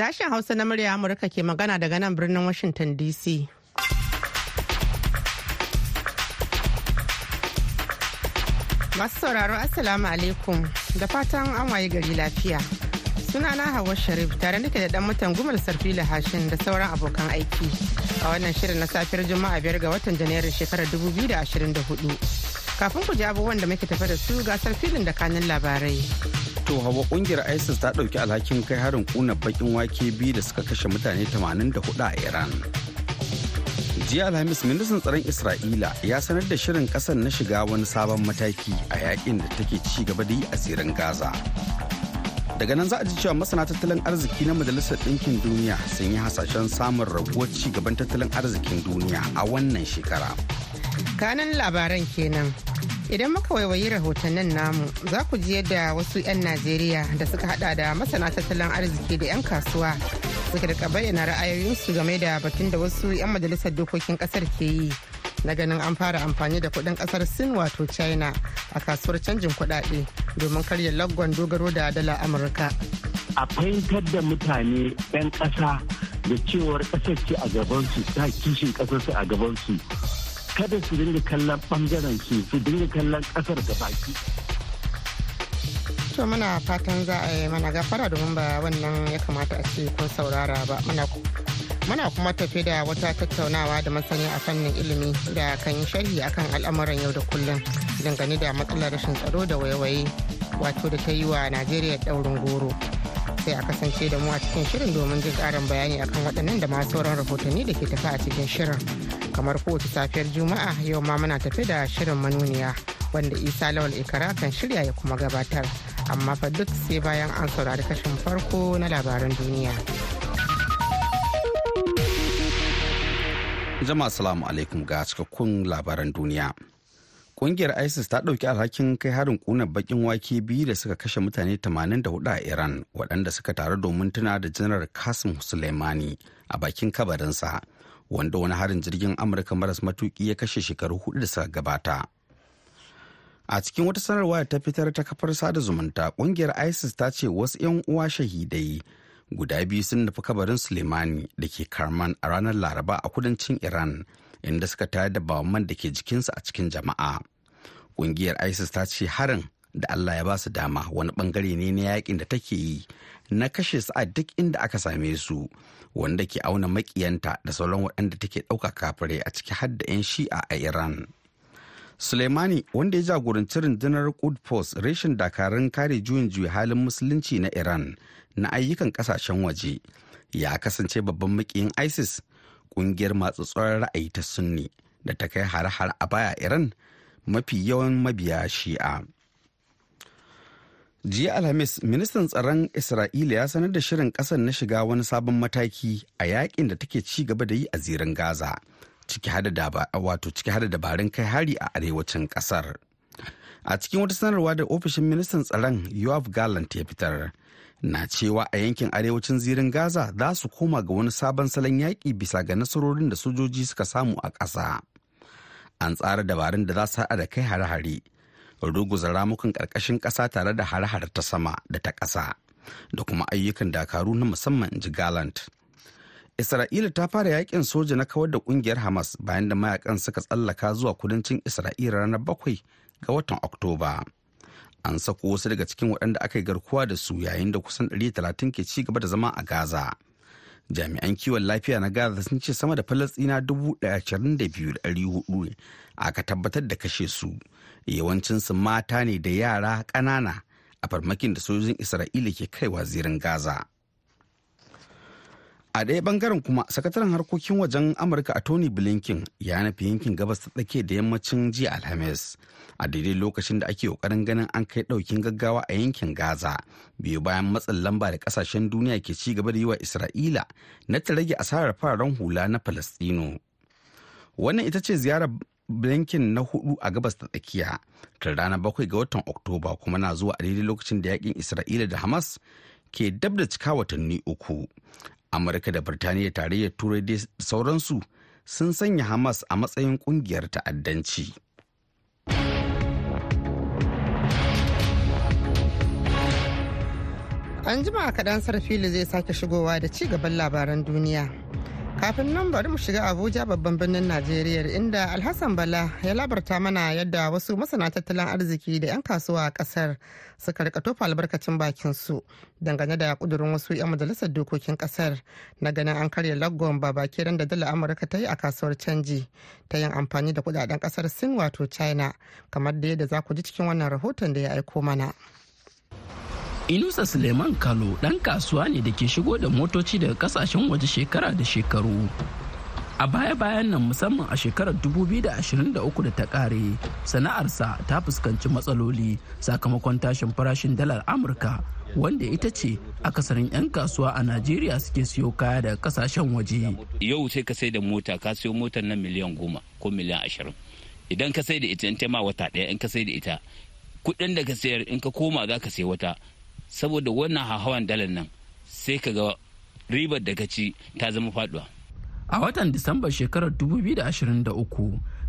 Sashen Hausa na murya Amurka ke magana daga nan birnin Washington DC. Masu sauraro Assalamu alaikum da fatan an waye gari lafiya. Sunana Hauwa Sharif tare nake da dan mutan gumal sarfila hashin da sauran abokan aiki a wannan shirin na safiyar Juma'a biyar ga watan Janairun shekarar 2024. Kafin ku ji abubuwan da muke tafe da su gasar filin da kanin labarai. To hawa ƙungiyar ISIS ta ɗauki alhakin kai harin kuna bakin wake biyu da suka kashe mutane 84 a Iran. Jiya Alhamis ministan tsaron Isra'ila ya sanar da shirin ƙasar na shiga wani sabon mataki a yaƙin da take ci gaba da yi a tsirin Gaza. Daga nan za a ji cewa masana tattalin arziki na Majalisar Ɗinkin Duniya sun yi hasashen samun raguwar ci gaban tattalin arzikin duniya a wannan shekara. Kanan labaran kenan. Idan muka waiwayi rahotannin namu za ku ji yadda wasu 'yan Najeriya da suka hada da masana tattalin arziki da 'yan kasuwa suka riƙa bayyana ra'ayoyinsu game da batun da wasu 'yan majalisar dokokin ƙasar ke yi na ganin an fara amfani da kuɗin ƙasar sin wato china a kasuwar canjin kudade domin karya laggon dogaro da dala amurka. A fahimtar da mutane 'yan ƙasa da cewar ƙasar ce a gabansu ta kishin ƙasarsu a gabansu. Kada su dinga kallon ɓangaren su su dinga kallon ƙasar da baki. To muna fatan za a yi mana gafara domin ba wannan ya kamata a ce kun saurara ba. Muna kuma tafi da wata tattaunawa da masani a fannin ilimi da kan yi sharhi akan al'amuran yau da kullum dangane da matsalar rashin tsaro da waiwaye wato da ta yi wa najeriya daurin goro. Sai a kasance da mu a cikin shirin domin jin karin bayani akan waɗannan da masu sauran rahotanni da ke tafi a cikin shirin. Kamar kowace safiyar juma'a yau ma muna tafi da shirin manuniya wanda isa lawal ikara kan shirya ya kuma gabatar. Amma fa duk sai bayan an saurari kashin farko na labaran duniya. Jama'a salamu alaikum ga cikakkun labaran duniya. Kungiyar ISIS ta ɗauki alhakin kai harin kuna bakin wake biyu da suka kashe mutane 84 a Iran waɗanda suka taru domin tuna da janar Qasim Soleimani a bakin kabarinsa. Wanda wani harin jirgin Amurka maras matuki ya kashe shekaru huɗu da suka gabata. A cikin wata sanarwa ta fitar ta kafar sada zumunta ƙungiyar ISIS ta ce wasu 'yan uwa shahidai guda biyu sun nufi kabarin Soleimani da ke Karman a ranar Laraba a kudancin Iran. inda suka tayar da bawaman da ke jikinsu a cikin jama'a ƙungiyar isis ta ce harin da allah ya ba su dama. Wani ɓangare ne na yaƙin da take yi na kashe su a duk inda aka same su wanda ke auna makiyanta da sauran waɗanda take ɗauka kafirai a ciki har da 'yan shi'a a iran. Suleimani wanda ya jagoranci rundunar Quds reshen dakarun kare juyin juya halin musulunci na Iran na ayyukan ƙasashen waje ya kasance babban makiyin ISIS ƙungiyar masu tsoron ra'ayi ta sunni da ta kai har-har a baya iran mafi yawan mabiya shi'a. Jiya alhamis ministan tsaron isra'ila ya sanar da shirin ƙasar na shiga wani sabon mataki a yaƙin da take ci gaba da yi a zirin gaza ciki hada dabarun kai hari a arewacin ƙasar a cikin wata sanarwa da ofishin ministan tsaron yoav gallant ya fitar na cewa a yankin arewacin zirin gaza za su koma ga wani sabon salon yaƙi bisa ga nasarorin da sojoji suka samu a ƙasa. An tsara dabarun da za su haɗa da kai hare-hare ruguza ramukan ƙarƙashin ƙasa tare da hare-hare ta sama da ta ƙasa da kuma ayyukan dakaru na musamman ji galant isra'ila ta fara yaƙin soja na kawar da ƙungiyar hamas bayan da mayaƙan suka tsallaka zuwa kudancin isra'ila ranar bakwai ga watan oktoba. An sako wasu daga cikin waɗanda aka yi garkuwa da su yayin da kusan 130 ke ci gaba da zama a gaza. Jami'an kiwon lafiya na gaza sun ce sama da falastina 122,400 aka tabbatar da kashe su yawancinsu mata ne da yara ƙanana a farmakin da sojojin isra'ila ke kaiwa zirin gaza. A ɗaya ɓangaren kuma sakataren harkokin wajen amurka a tony blinken ya nufi yankin gabas ta tsakiya da yammacin jiya alhamis a daidai lokacin da ake ƙoƙarin ganin an kai ɗaukin gaggawa a yankin gaza. Biyu bayan matsin lamba da ƙasashen duniya ke ci gaba da yi wa isra'ila na ta rage asarar fararen hula na falastino wannan ita ce ziyarar blinken na huɗu a gabas ta tsakiya ta ranar bakwai ga watan oktoba kuma na zuwa a daidai lokacin da yaƙin isra'ila da hamas ke dab da cika watanni uku amurka da birtaniya tarayyar turai da sauransu sun sanya hamas a matsayin ƙungiyar ta'addanci An jima kaɗan sarfili zai sake shigowa da ci gaban labaran duniya. Kafin nan bari mu shiga Abuja babban birnin Najeriya inda Alhassan Bala ya labarta mana yadda wasu masana tattalin arziki da 'yan kasuwa a ƙasar suka riƙa tofa albarkacin bakin su dangane da kudurin wasu 'yan majalisar dokokin ƙasar na ganin an karya laggon babakiran da dala Amurka ta yi a kasuwar canji ta yin amfani da kuɗaɗen ƙasar Sin wato China kamar da yadda za ku ji cikin wannan rahoton da ya aiko mana. Inusa Suleiman Kalo ɗan kasuwa ne da ke shigo da motoci daga ƙasashen waje shekara da shekaru. A baya-bayan nan musamman a shekarar 2023 da ta ƙare, sana'arsa ta fuskanci matsaloli sakamakon tashin farashin dalar Amurka wanda ita ce akasarin 'yan kasuwa a Najeriya suke siyo kaya daga ƙasashen waje. Yau sai ka sai da mota ka siyo motar nan miliyan goma ko miliyan ashirin. Idan ka sai da ita in ma wata ɗaya in ka sai da ita kuɗin da ka sayar in ka koma za ka sai wata saboda wannan hawan dalar nan sai ka ga ribar da ka ci ta zama faɗuwa. A watan Disambar shekarar 2023,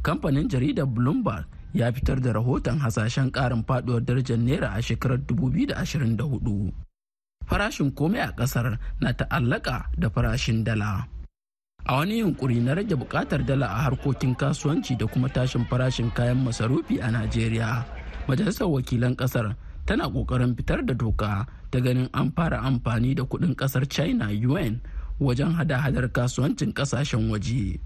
kamfanin jaridar Bloomberg ya fitar da rahoton hasashen karin faduwar darajar naira a shekarar 2024. Farashin komai a ƙasar na ta'allaka da farashin dala. A wani yunkuri na rage buƙatar dala a harkokin kasuwanci da kuma tashin farashin kayan masarufi a Najeriya, Majalisar Wakilan ƙasar tana ƙoƙarin fitar da doka ta ganin an fara amfani da kuɗin ƙasar china yuan wajen hada-hadar kasuwancin ƙasashen waje.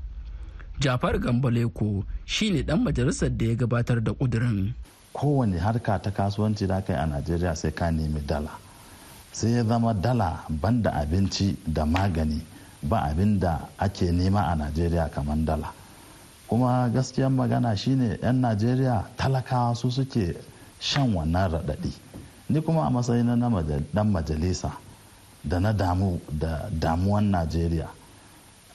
Jafar gambaleko shine dan majalisar da ya gabatar da kudirin. Kowane harka ta kasuwanci da kai a najeriya sai ka nemi dala. Sai ya zama dala banda abinci da magani ba abin da ake nema a najeriya kamar dala. Kuma gaskiyan magana shine 'yan najeriya talakawa su suke shan wannan raɗaɗi. Ni kuma a matsayin na dan majalisa da na damu da damuwan najeriya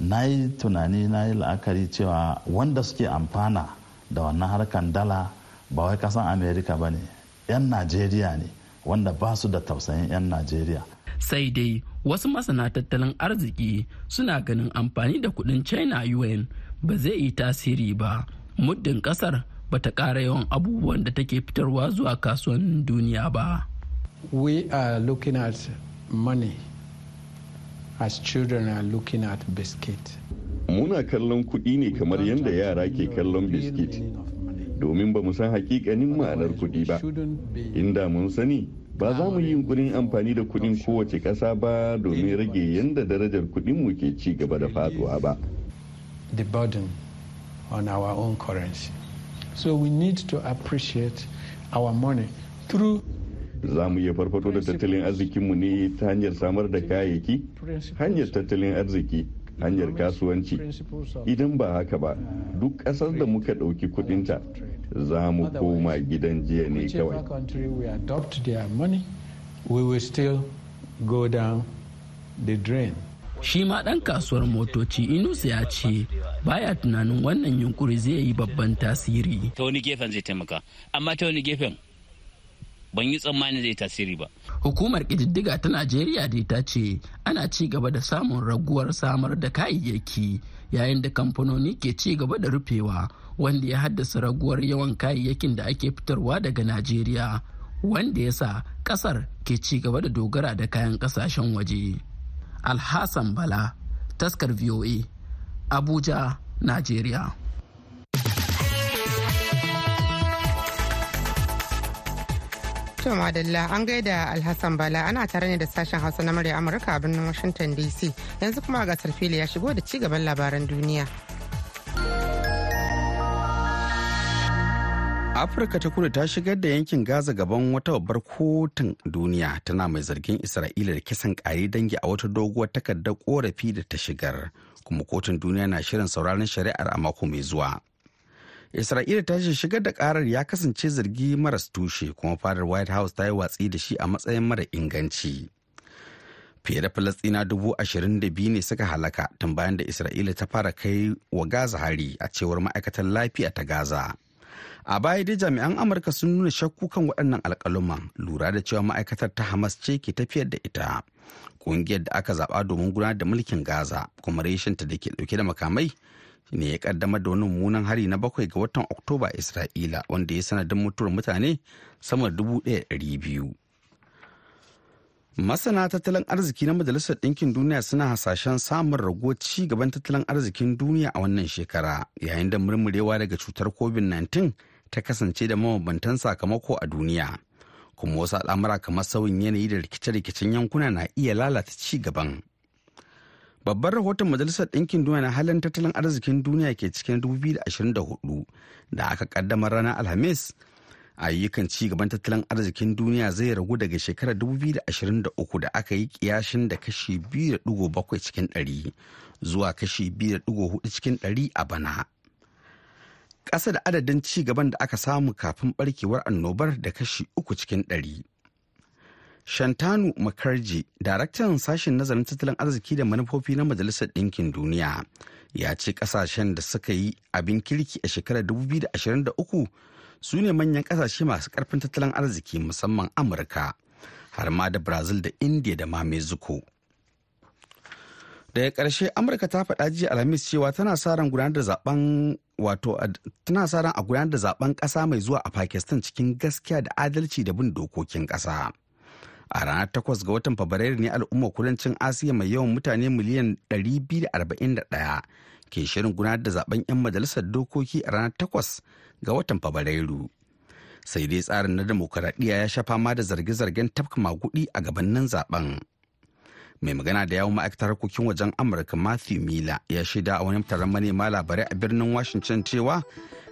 na yi tunani na yi la'akari cewa wanda suke amfana da wannan harkan dala ba wai kasan amerika ba ne 'yan najeriya ne wanda ba su da tausayin 'yan najeriya. Sai dai wasu masana tattalin arziki suna ganin amfani da kuɗin china yuan ba zai yi tasiri ba. Muddin ƙasar bata ƙara yawan abubuwan da take fitarwa zuwa kasuwannin duniya ba. We are looking at money as children are looking at biscuit. Muna kallon kuɗi ne kamar yadda yara ke kallon biskit. Domin ba mu san hakikanin ma'anar kuɗi ba. Inda mun sani ba za mu yi yunkurin amfani da kuɗin kowace ƙasa ba domin rage yadda darajar kuɗinmu ke ci gaba da faɗuwa ba. The burden on our own currency. So we need to appreciate our money through za mu iya farfato da tattalin arzikinmu ne ta hanyar samar da kayayyaki hanyar tattalin arziki hanyar kasuwanci. idan ba haka ba duk ƙasar da muka ɗauki kudinta za mu koma gidan jiya ne kawai. Shi ma ɗan kasuwar motoci inusa ya ce baya tunanin wannan yunkuri zai yi babban tasiri ta wani gefen zai taimaka amma ta wani gefen ban yi tsammanin zai tasiri ba hukumar ƙididdiga ta najeriya dai ta ce ana ci gaba da samun raguwar samar da kayayyaki yayin da kamfanoni ke ci gaba da rufewa wanda ya haddasa raguwar yawan kayayyakin da ake fitarwa daga najeriya wanda ya sa ƙasar ke ci gaba da dogara da kayan ƙasashen waje. Alhassan Bala, taskar VOA, Abuja, Najeriya. To madalla an gaida Alhassan Bala ana tare ne da sashen Hausa na murya Amurka a birnin Washington DC. Yanzu kuma ga sarfili ya shigo da ci gaban labaran duniya. Afirka ta kudu ta shigar da yankin gaza gaban wata babbar kotun duniya tana mai zargin isra'ila da kisan kare dangi a wata doguwar takardar korafi da ta shigar kuma kotun duniya na shirin sauraron shari'ar a mako mai zuwa. Isra'ila ta shigar da karar ya kasance zargi maras tushe kuma fadar white house ta yi watsi da shi a matsayin mara inganci. Fiye da falastina dubu ashirin da biyu ne suka halaka tun bayan da isra'ila ta fara kai wa gaza hari a cewar ma'aikatan lafiya ta gaza. A baya dai jami'an amurka sun nuna shakku kan waɗannan alƙaluman lura da cewa ma'aikatar ta hamas ce ke tafiyar da ita. Ƙungiyar da aka zaɓa domin gudanar da mulkin gaza kuma reshinta da ke ɗauke da makamai ne ya kaddamar da wani mummunan hari na bakwai ga watan oktoba isra'ila wanda ya sanadin mutuwar mutane sama da dubu biyu. Masana tattalin arziki na majalisar ɗinkin duniya suna hasashen samun raguwar ci gaban tattalin arzikin duniya a wannan shekara yayin da murmurewa daga cutar covid-19 ta kasance da mabambantan sakamako a duniya. Kuma wasu al'amura kamar sauyin yanayi da rikice-rikicen yankuna na iya lalata ci gaban. Babban rahoton majalisar ɗinkin duniya na halin tattalin arzikin duniya ke cikin 2024 da aka kaddamar ranar alhamis. Ayyukan ci gaban tattalin arzikin duniya zai ragu daga shekarar 2023 da aka yi kiyashin da kashi 2.7 cikin 100 zuwa kashi 2.4 cikin 100 a bana. Ƙasa da adadin ci gaban da aka samu kafin barkewar annobar da kashi 3 cikin 100. Shantanu Makarji, daraktan sashen nazarin tattalin arziki da manufofi na Majalisar Ɗinkin Duniya, ya ce ƙasashen da suka yi abin kirki a shekarar 2023 su ne manyan ƙasashe masu ƙarfin tattalin arziki musamman amurka har ma da brazil da india da ma mexico daga ƙarshe amurka ta faɗa jiya alhamis cewa tana sa ran gudanar da zaɓen wato tana sa ran a gudanar da zaɓen ƙasa mai zuwa a pakistan cikin gaskiya da adalci da bin dokokin ƙasa. A ranar takwas ga watan fabrairu ne al'ummar kudancin asiya mai yawan mutane miliyan 241 ke shirin gudanar da zaɓen 'yan majalisar dokoki a ranar takwas ga watan fabrairu. Sai dai tsarin na demokaradiyya ya sha fama da zarge-zargen tafka magudi a gabanin zaɓen mai magana da yawon ma'aikatar harkokin wajen amurka matthew miller ya shaida a wani taron manema labarai a birnin washington cewa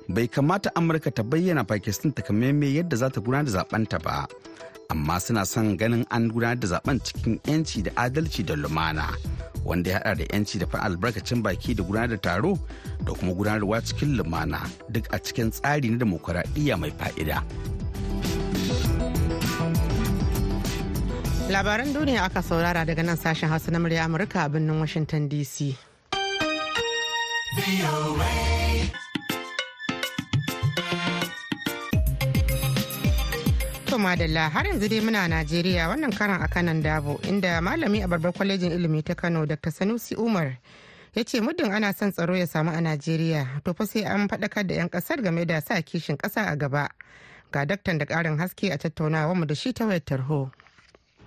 bai kamata amurka ta bayyana pakistan takamaimai yadda za ta gudanar da zaɓen ta ba amma suna son ganin an gudanar da zaɓen cikin 'yanci da adalci da lumana wanda ya hada da 'yanci da fan albarkacin baki da gudanar da taro da kuma gudanarwa cikin lumana duk a cikin tsari na demokuraɗiyya mai fa'ida. Labaran duniya aka saurara daga nan sashen hausa na murya amurka a birnin washington dc madalla har yanzu dai muna najeriya wannan karan a kanan dabo inda malami a babbar kwalejin ilimi ta kano dr sanusi umar ya ce muddin ana son tsaro ya samu a najeriya to fa sai an faɗakar da 'yan ƙasar game da sa kishin ƙasa a gaba. Ga daktan da ƙarin haske a tattaunawa mu da shi ta wayar tarho.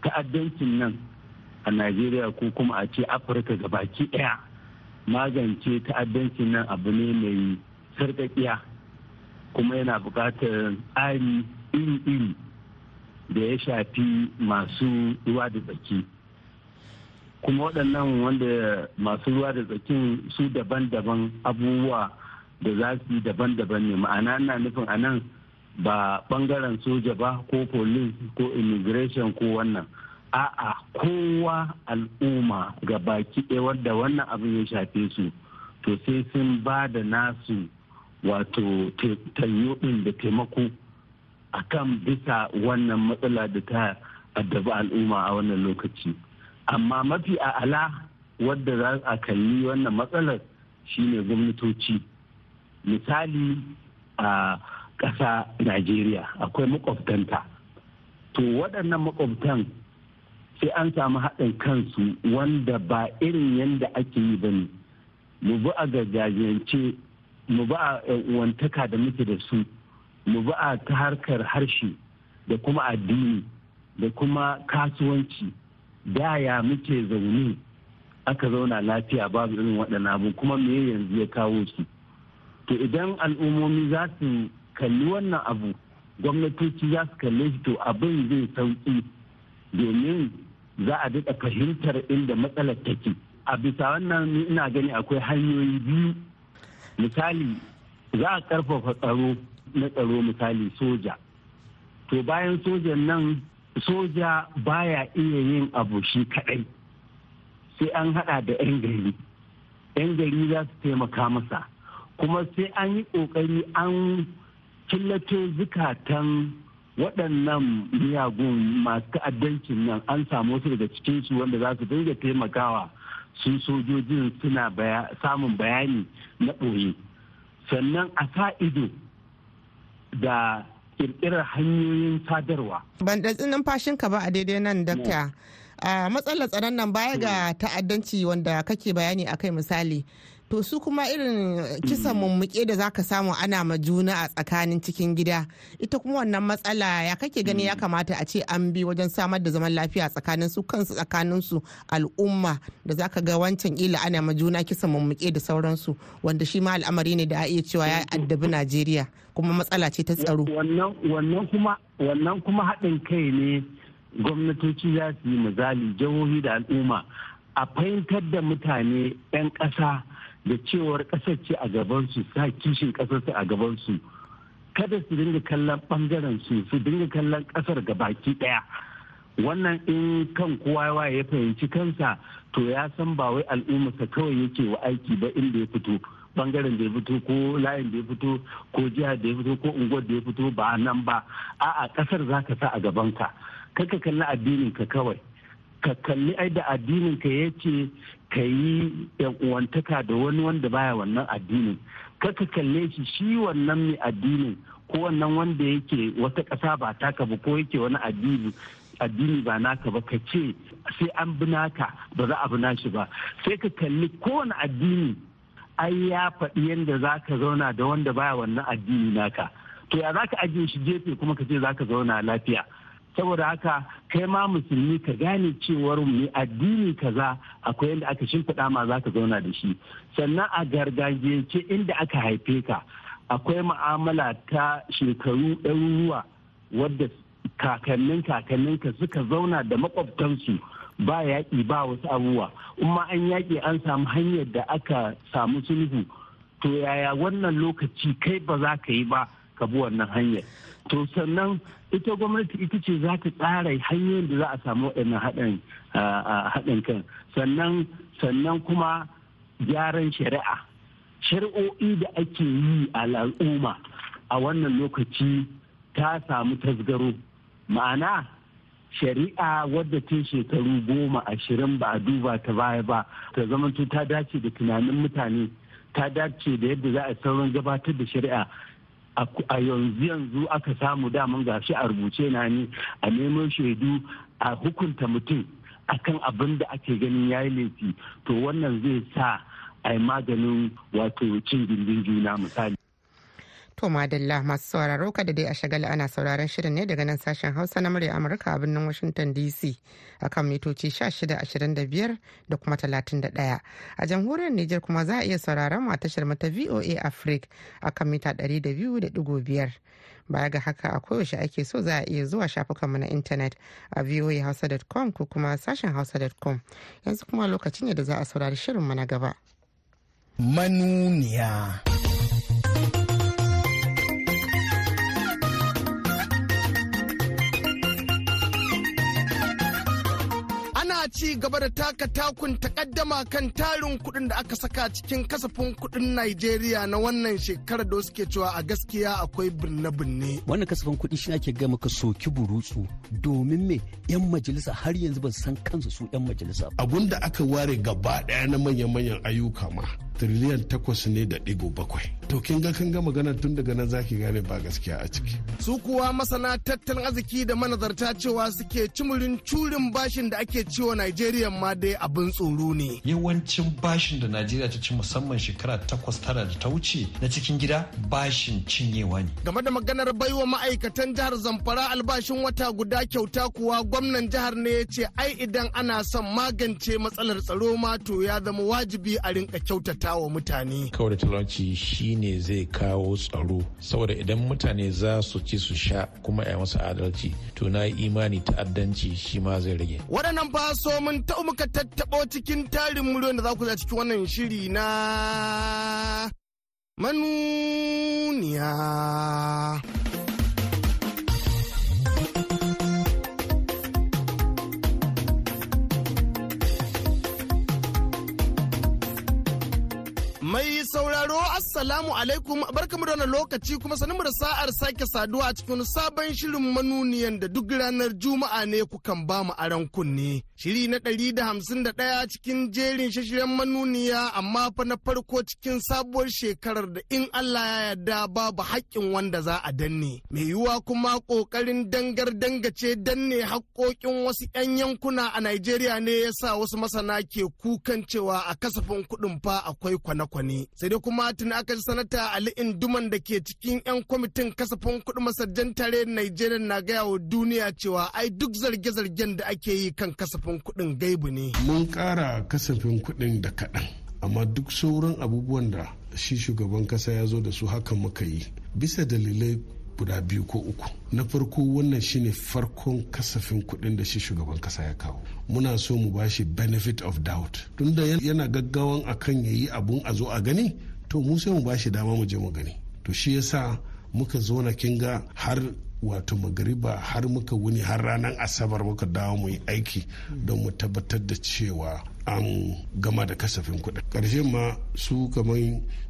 Ta'addancin nan a najeriya ko kuma a ce afirka baki ɗaya magance ta'addancin nan abu ne mai sarƙaƙiya kuma yana buƙatar tsari iri-iri da ya shafi masu ruwa da tsaki. Kuma waɗannan wanda masu ruwa da tsakin su daban-daban abubuwa da za su yi daban-daban ne. Ma'ana na nufin a nan ba ɓangaren soja ba ko police ko immigration ko wannan. A'a kowa al'umma ga baki ɗaya wadda wannan abin ya shafe su to sai sun ba da nasu wato tayo ɗin da taimako akan bisa wannan matsala da ta addaba al'umma a wannan lokaci. Amma mafi a'ala wadda za a kalli wannan matsalar shine gwamnatoci. Misali a ƙasa najeriya akwai makwabtanta to waɗannan makwabtan sai an samu haɗin kansu wanda ba irin yadda ake yi ba ne. Mu bi a gargajiyance mu bi a wantaka da muke da su mu bi a ta harkar harshe da kuma addini da kuma kasuwanci. Da ya muke zaune aka zauna lafiya babu irin waɗannan abu kuma me yanzu ya kawo su. To idan al'ummomi za su kalli wannan abu gwamnatoci za su kalle shi to abin zai sauƙi domin za a daɗa fahimtar inda matsalar take. A bisa wannan ina gani akwai hanyoyi biyu. Misali za a ƙarfafa tsaro na tsaro misali soja. To bayan sojan nan soja baya iya yin abu shi kadai sai an hada da 'yan gari. 'yan gari za su taimaka masa. Kuma sai an yi ƙoƙari an killato zukatan waɗannan miyagun masu ta'addancin nan. An samu wasu daga cikinsu wanda za su dinga taimakawa su sojojin suna samun bayani na ɓoye. Sannan a sa ido da kirkirar hanyoyin sadarwa. Ban ɗatsi numfashinka ba a daidai nan dakta. a matsalar tsaron nan baya ga ta'addanci wanda kake bayani a kai misali. To su kuma irin kisan mummuke da zaka samu ana ma juna a tsakanin cikin gida ita kuma wannan matsala ya kake gani ya kamata a ce an bi wajen samar da zaman lafiya tsakanin su kansu tsakanin su al'umma da zaka ga wancan ila ana ma juna kisan mummuke da sauransu wanda shi ma al'amari ne da a iya cewa ya addabi Najeriya kuma matsala ce ta tsaro. Wannan kuma wannan kuma haɗin kai ne gwamnatoci za su yi misali jihohi da al'umma a fahimtar da mutane 'yan ƙasa da cewar ƙasar ce a gabansu sa kishin ƙasar a gabansu. Kada su dinga kallon ɓangaren su su dinga kallon ƙasar ga baki ɗaya. Wannan in kan kowa ya fahimci kansa to ya san ba wai al'ummarsa kawai yake wa aiki ba inda ya fito ɓangaren da ya fito ko layin da ya fito ko jihar da ya fito ko unguwar da ya fito ba nan ba. A'a ƙasar za ka sa a gabanka. Kaka kalli addinin ka kawai. Ka kalli ai da addinin ka ya ce ka yi uwantaka da wani wanda baya wannan addinin. Kaka kalle shi shi wannan mai addinin ko wannan wanda yake wata ƙasa ba taka ba ko yake wani addini addini ba naka ba ka ce sai an bi naka ba za a bi nashi ba. Sai ka kalli kowane addini ai ya faɗi yadda za ka zauna da wanda baya wannan addini naka. To ya za ka ajiye shi gefe kuma ka ce za ka zauna lafiya? Saboda haka kai ma musulmi ka gane cewar mai addini kaza akwai yadda aka shimfiɗa ma za ka zauna da shi. Sannan a gargajiyance inda aka haife ka akwai mu'amala ta shekaru ɗaruruwa wadda kakannin kakanninka suka zauna da makwabtansu ba yaƙi ba wasu abubuwa. Ma an yaƙi an samu hanyar da aka samu sulhu to yaya wannan lokaci kai ba za ka yi ba ka bi wannan hanyar? To sannan ita gwamnati ita ce za ta tsara hanyoyin da za a samu waɗannan haɗin kan. Sannan sannan kuma gyaran shari'a. Shari'o'i da ake yi a al'umma a wannan lokaci ta samu tasgaro. Ma'ana shari'a wadda ta shekaru goma ashirin ba a duba ta baya ba ta zamanto ta dace da tunanin mutane ta dace da yadda za a sauran gabatar da shari'a. A yanzu yanzu aka samu daman gashi a rubuce na ni a neman shaidu a hukunta mutum akan abin da ake ganin yayi laifi. To wannan zai sa a maganin wato cin gindin juna misali. To madalla masu sauraro kada dai a shagala ana sauraron shirin ne daga nan sashen Hausa na murya Amurka a birnin Washington DC akan mitoci 1625 da kuma 31. A jamhuriyar Nijar kuma za a iya sauraron mu a tashar mata VOA Africa akan mita 200.5. Baya ga haka a koyaushe ake so za a iya zuwa shafukanmu na intanet a voahausa.com ko kuma sashen hausa.com. Yanzu kuma lokaci ne da za a saurari shirinmu na gaba. Manuniya. Ci gaba da taka takun takaddama kan tarin kuɗin da aka saka cikin kasafin kuɗin Najeriya na wannan shekarar da suke cewa a gaskiya akwai binne-binne. Wannan kasafin kuɗi shi ake gama ka soki burutsu domin me 'yan majalisa har yanzu ba san kansu su 'yan majalisa. Abun da aka ware gaba ɗaya na manyan-manyan ayyuka ma tiriliyan takwas ne da ɗigo bakwai. To kin ga kan ga magana tun daga nan zaki gane ba gaskiya a ciki. Su kuwa masana tattalin arziki da manazarta cewa suke cimurin curin bashin da ake ciwo Najeriya ma dai abin tsoro ne. Yawancin bashin da Najeriya ta ci musamman shekara takwas tara da ta wuce na cikin gida bashin cinyewa ne. Game da maganar baiwa ma'aikatan jihar Zamfara albashin wata guda kyauta kuwa gwamnan jihar ne ya ce ai idan ana son magance matsalar tsaro ma to ya zama wajibi a rinka kyautata wa mutane. Kawai da talauci shine zai kawo tsaro saboda idan mutane za su ci su sha kuma a masu adalci to na imani ta'addanci shi ma zai rage. Waɗannan fa so mun ta muka tattaɓo cikin tarin miliyon da za ku za cikin wannan shiri na manuniya. Mai sauraro Assalamu alaikum barkamu da wannan lokaci kuma sanin da sa'ar sake saduwa a cikin sabon shirin manuniyan da duk ranar Juma'a ne kukan ba mu aran kunne. Shiri na ɗari da hamsin da ɗaya cikin jerin shashiren manuniya amma fa na farko cikin sabuwar shekarar da in Allah ya yarda babu haƙƙin wanda za a danne. Mai yiwuwa kuma ƙoƙarin dangar dangace danne haƙƙoƙin wasu 'yan yankuna a Najeriya ne ya sa wasu masana ke kukan cewa a kasafin kuɗin fa akwai kwane-kwane. Sai dai kuma tuni aka ji sanata Ali Induman da ke cikin 'yan kwamitin kasafin kuɗin masajjan tare Najeriya na gaya wa duniya cewa ai duk zarge-zargen da ake yi kan kasafin kuɗin gaibu ne. mun ƙara kasafin kuɗin da kaɗan amma duk sauran abubuwan da shi shugaban kasa ya zo da su hakan muka yi bisa dalilai guda biyu ko uku. Na farko wannan shine farkon kasafin kuɗin da shi shugaban kasa ya kawo. Muna so mu bashi benefit of doubt. Tunda yana gaggawan akan ya yi abun a zo a gani to mu sai mu bashi dama mu je mu gani. To shi yasa muka zo na kinga har wato magariba har muka wuni har ranar asabar muka dawo mu yi aiki don mu tabbatar da cewa an gama da kasafin kuɗi ƙarshen ma su kamar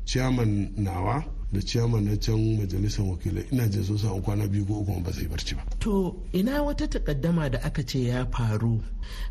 ciyaman nawa da ciyaman na can majalisar wakilai. Ina jin sun san kwana biyu ko uku ba zai barci ba. To ina wata takaddama da aka ce ya faru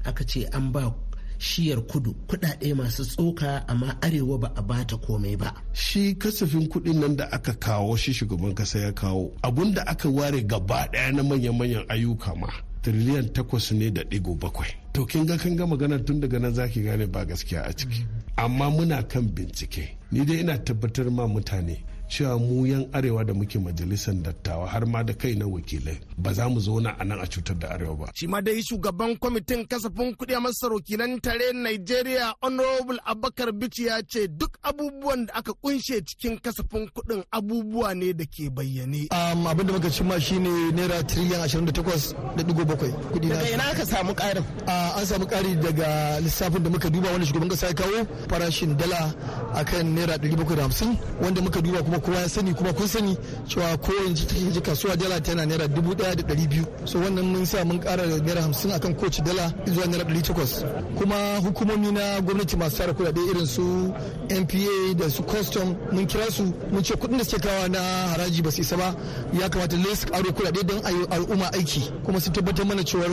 aka ce an ba shiyar kudu kudade masu tsoka amma arewa ba a bata komai ba. shi kasafin kuɗin nan da aka kawo shi shugaban kasa ya kawo abun da aka ware gaba ɗaya na manyan-manyan ayyuka ma tiriliyan takwas ne da ɗigo bakwai. To kin ga kan ga magana tun daga nan zaki gane ba gaskiya a ciki. Amma muna kan bincike. Ni dai ina tabbatar ma mutane cewa mu yan arewa da muke majalisar dattawa har ma da kai na wakilai ba za mu zauna a nan a cutar da arewa ba Shi ma dai shugaban kwamitin kasafin kuɗi a masar wakilan tare Nigeria Honorable Abakar Bichi ya ce duk abubuwan da aka kunshe cikin kasafin kuɗin abubuwa ne da ke bayyane. Um, abin da muka cimma shine naira tiriliyan 28.7 kuɗi na Daga ina aka samu ƙarin? An samu ƙari daga lissafin da muka duba wanda shugaban kasa ya kawo farashin dala akan naira 750 wanda muka duba kuma kowa ya sani kuma kun sani cewa ko yanzu take ji kasuwa dala tana naira 1200 so wannan mun sa mun ƙara naira 50 akan kowace dala zuwa naira 800 kuma hukumomi na gwamnati masu tara kuɗaɗe irin su NPA da su custom mun kira su mun ce kuɗin da suke kawa na haraji ba su isa ba. Ya kamata lai su ƙaro kuɗaɗe don al'umma aiki. Kuma sun tabbatar mana cewar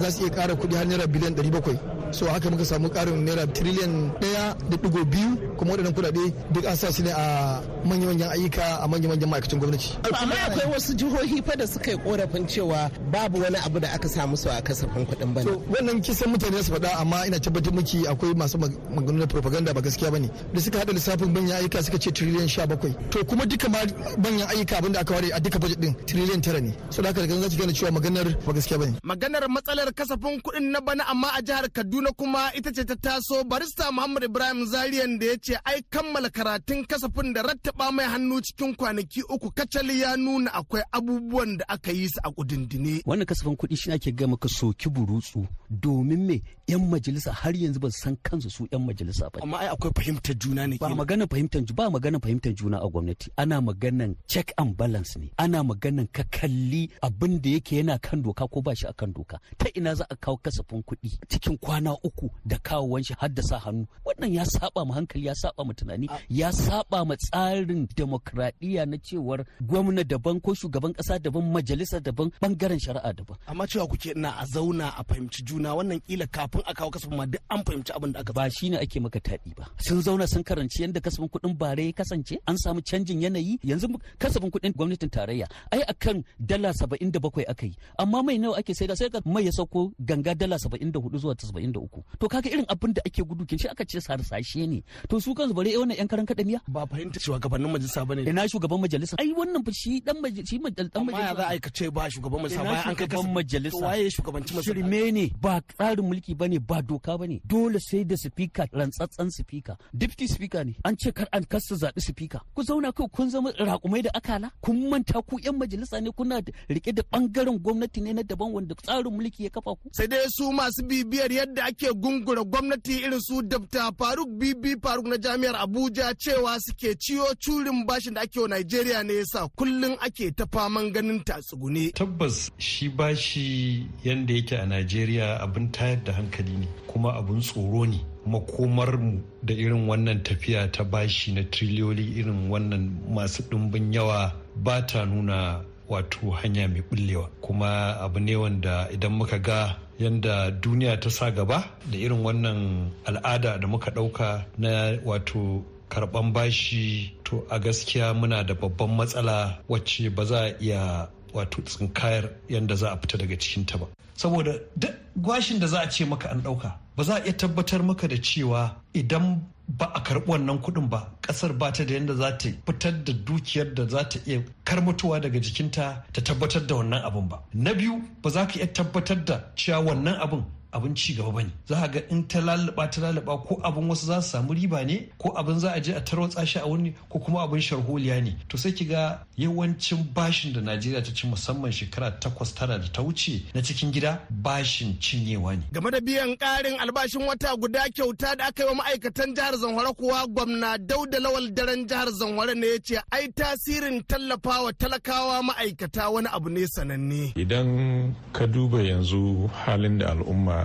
za su iya ƙara kuɗi har naira biliyan 700 so haka muka samu ƙarin naira tiriliyan ɗaya da ɗigo biyu kuma waɗannan kuɗaɗe duk an sa su ne a manya-manyan ayyuka a manya-manyan ma'aikatan gwamnati. Amma akwai wasu jihohi fa da suka yi korafin cewa babu wani abu da aka samu su a kasafin kuɗin bana. To wannan kisan mutane su faɗa amma ina tabbatar miki akwai masu maganganu na propaganda ba gaskiya ba ne da suka haɗa lissafin manyan ayyuka suka ce tiriliyan sha bakwai to kuma duka ma manyan ayyuka abin da aka ware a duka budget din tiriliyan tara ne so da haka daga nan za ki gane cewa maganar ba gaskiya ba ne. Maganar matsalar kasafin kuɗin na bana amma a jihar Kaduna kuma ita ce ta taso barista Muhammad Ibrahim Zariyan da ya ce ai kammala karatun kasafin da rattaba mai hannu cikin kwanaki uku kacal ya nuna akwai abubuwan da aka yi su a kudindine. wannan kasafin kuɗi shi ake gama ka soki burutsu domin me? Yan majalisa har yanzu ba su san kansu su yan majalisa ba. Amma ai akwai fahimtar juna ne ba magana fahimtar ba magana fahimtar juna a gwamnati. Ana maganan check and balance ne. Ana maganan ka kalli abin da yake yana kan doka ko ba shi a kan doka. Ta ina za a kawo kasafin kuɗi cikin kwana uku da kawowan shi har da sa hannu. Wannan ya saba ma hankali ya saba ma tunani ya saba ma tsarin demokradiyya na cewar gwamna daban ko shugaban kasa daban majalisa daban ɓangaren shari'a daban. Amma cewa kuke ina a zauna a fahimci juna wannan kila kafin a kawo kasafin ma duk an fahimci abin da aka ba shine ake maka taɗi ba. Sun zauna sun karanci yadda kasafin kuɗin bare ya kasance an samu canjin yanayi. Yanzu kasafin kuɗin gwamnatin tarayya ai akan dala saba'in da bakwai aka yi. Amma mai nawa ake saida? Sai ka mai ya sauko ganga dala saba'in da huɗu zuwa saba'in da uku. To kaga irin abin da ake gudu kin shi aka ce sarsashe ne. To su kansu bare wannan yan karan kaɗamiya ba fahimta shugabannin majalisa ba ne ina shugaban majalisa? Ai wannan fa shi dan majalisa dan amma ya majalisa za a yi ka ce ba shugaban majalisa bayan an kai shugaban majalisa? To waye shugabanci majalisa? Shirme ne ba tsarin mulki ba ne ba doka ba ne dole sai da sifika rantsatsen sifika deputy speaker ne. An ce kar an kasa zaɓi sifika ku zauna kai kun zama raƙumai da akala? Kun manta ku yan majalisa ne kuna da- riƙe da ɓangaren gwamnati ne na daban wanda tsarin mulki ya kafa ku? Sai dai su masu bibiyar yadda ake gungura gwamnati irin su dabta faruk bibi faruk na jami'ar abuja cewa suke ciyo curin bashin da ake wa nigeria ne yasa kullum ake ta faman ganin tatsugune tabbas shi bashi yanda yake a najeriya abin tayar da hankali ne kuma abin tsoro ne. Makomarmu da irin wannan tafiya ta bashi na triliyoyi irin wannan masu ɗumbin yawa ba ta nuna wato hanya mai bullewa kuma abu ne wanda idan muka ga yadda duniya ta sa gaba da irin wannan al'ada da muka ɗauka na wato karɓan bashi to a gaskiya muna da babban matsala wacce ba za a iya wato tsinkayar yadda za a fita daga cikinta ba. Saboda duk gwashin da za a ce maka an ɗauka ba za a iya tabbatar maka da cewa idan ba a karɓi wannan kuɗin ba ƙasar ba ta da yadda za ta fitar da dukiyar da za ta iya karmatuwa daga jikinta ta tabbatar da wannan abin ba. Na biyu ba za ka iya tabbatar da cewa wannan abin abin ci gaba ba ne. Za a ga in ta lalaba ta lalaba ko abin wasu za su samu riba ne ko abin za a je a tarwatsa shi a wani ko kuma abin sharholiya ne. To sai ki ga yawancin bashin da Najeriya ta ci musamman shekara takwas tara da ta wuce na cikin gida bashin cinyewa ne. Game da biyan karin albashin wata guda kyauta da aka yi wa ma'aikatan jihar Zamfara kuwa gwamna Dauda Lawal daren jihar Zamfara ne ya ce ai tasirin tallafawa talakawa ma'aikata wani abu ne sananne. Idan ka duba yanzu halin da al'umma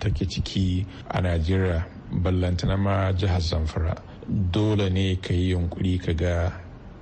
take ciki a najeriya ballantana ma jihar zamfara. Dole ne ka yi yunkuri ka ga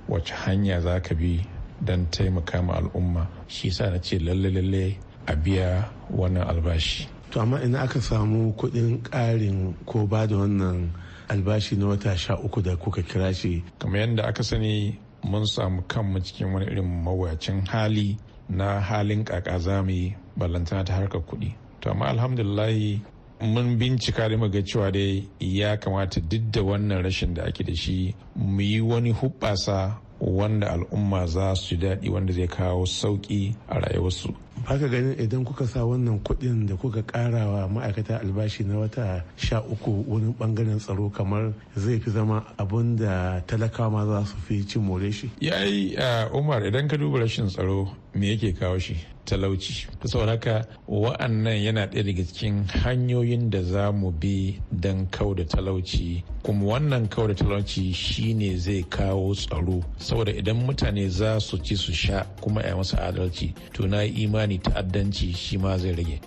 wace hanya za ka bi don taimaka ma al'umma. Shi sa na ce lalle lalle a biya wannan albashi. To amma ina aka samu kuɗin ƙarin ko ba da wannan albashi na wata sha uku da kuka kira shi? Kamar yadda aka sani mun samu kanmu cikin wani irin mawuyacin hali na halin kaka za mu ballantana ta harkar kuɗi. To amma alhamdulillahi mun bincika da ga cewa dai ya kamata duk da wannan rashin da ake da shi mu yi wani hubbasa wanda al'umma za su daɗi wanda zai kawo sauƙi a rayuwarsu. Baka ganin idan kuka sa wannan kuɗin da kuka ƙarawa ma'aikata albashi na wata sha uku wani ɓangaren tsaro kamar zai fi zama abun da talakawa ma za su fi cin more shi? Yayi umar idan ka duba rashin tsaro me yake kawo shi? Talauci. Saboda haka wa'annan yana ɗaya daga cikin hanyoyin da za mu bi don kau da talauci kuma wannan kau da talauci shine zai kawo tsaro saboda idan mutane za su ci su sha kuma a masa adalci to na imani ta'addanci shi ma zai rage.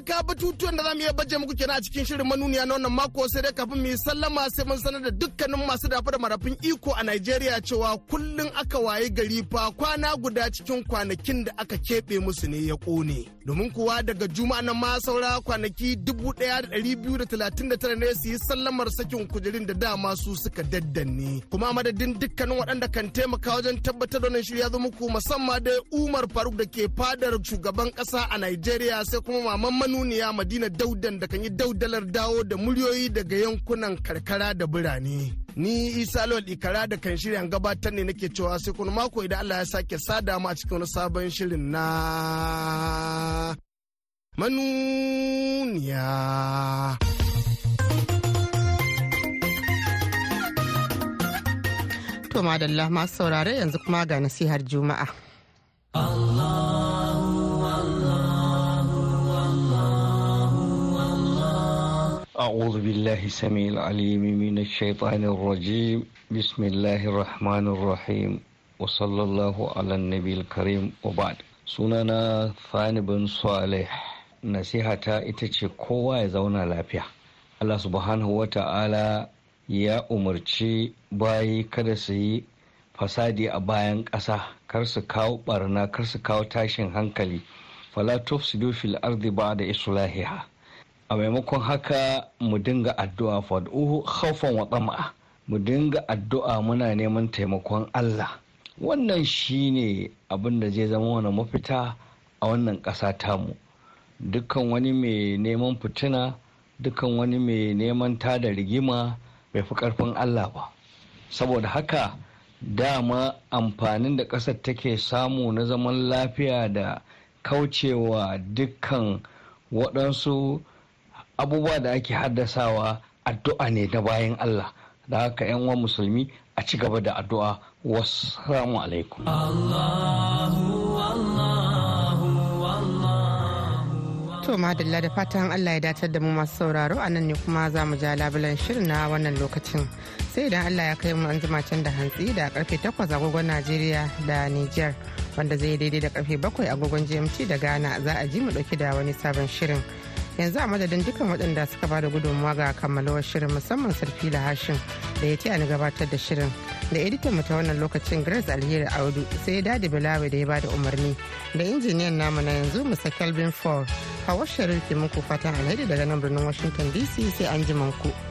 Iyaka batutuwan da za mu iya baje muku kenan a cikin shirin manuniya na wannan mako sai dai kafin mu yi sallama sai mun sanar da dukkanin masu dafa da marafin iko a Najeriya cewa kullun aka waye gari fa kwana guda cikin kwanakin da aka keɓe musu ne ya ƙone. Domin kuwa daga juma'a na ma saura kwanaki dubu ɗaya da ɗari biyu da talatin da tara ne su yi sallamar sakin kujerun da dama su suka daddanne. Kuma madadin dukkanin waɗanda kan taimaka wajen tabbatar da wannan shirya zo muku musamman da Umar Faruk da ke fadar shugaban ƙasa a Najeriya sai kuma maman manuniya madina daudan da kan yi daudalar dawo da muryoyi daga yankunan karkara da birane. Ni isa lawal ikara da kan shirya gabatar ne nake cewa sai kuma mako idan allah ya sake sada mu a cikin wani sabon shirin na manuniya. To madalla masu saurare yanzu kuma ga nasihar juma'a. Allah. أعوذ بالله السميع العليم من الشيطان الرجيم بسم الله الرحمن الرحيم وصلى الله على النبي الكريم وبعد sunana Fani bin Saleh nasihata ita ce kowa ya zauna lafiya Allah subhanahu wa ta'ala ya umarci bayi kada su yi fasadi a bayan ƙasa kar su kawo barna kar su kawo tashin hankali fala tufsidu fil ardi ba'da islahiha a maimakon haka mu dinga addu'a fad'uhu khawfan wa tama'a mu dinga addu'a muna neman taimakon Allah. Wannan shine abin da zai zama wani mafita a wannan ƙasa tamu. Dukkan wani mai neman fitina dukkan wani mai neman tada rigima bai fi ƙarfin Allah ba. Saboda haka dama amfanin da ƙasar take samu na zaman lafiya da kaucewa dukkan waɗansu abubuwa da ake haddasawa addu'a ne na bayan Allah. Da haka 'yan uwan musulmi a ci gaba da addu'a. Wassalamu alaikum. To madalla da fatan Allah ya datar da mu masu sauraro a nan ne kuma za mu ja labulan shirin na wannan lokacin. Sai idan Allah ya kai mu an jima can da hantsi da ƙarfe 8 agogon Najeriya da Niger wanda zai daidai da ƙarfe bakwai agogon gmt da ghana za a ji mu ɗauki da wani sabon shirin. Yanzu a madadin dukkan waɗanda suka ba da gudunmawa ga kammalawar shirin musamman sarfila hashin da ya taya ni gabatar da shirin da editan mu ta wannan lokacin grace alheri audu sai daɗi bilawe da ya ba da umarni da injiniyan namu na yanzu musa kelvin ford hawa sharif muku fatan alheri daga nan birnin washington dc sai an ku.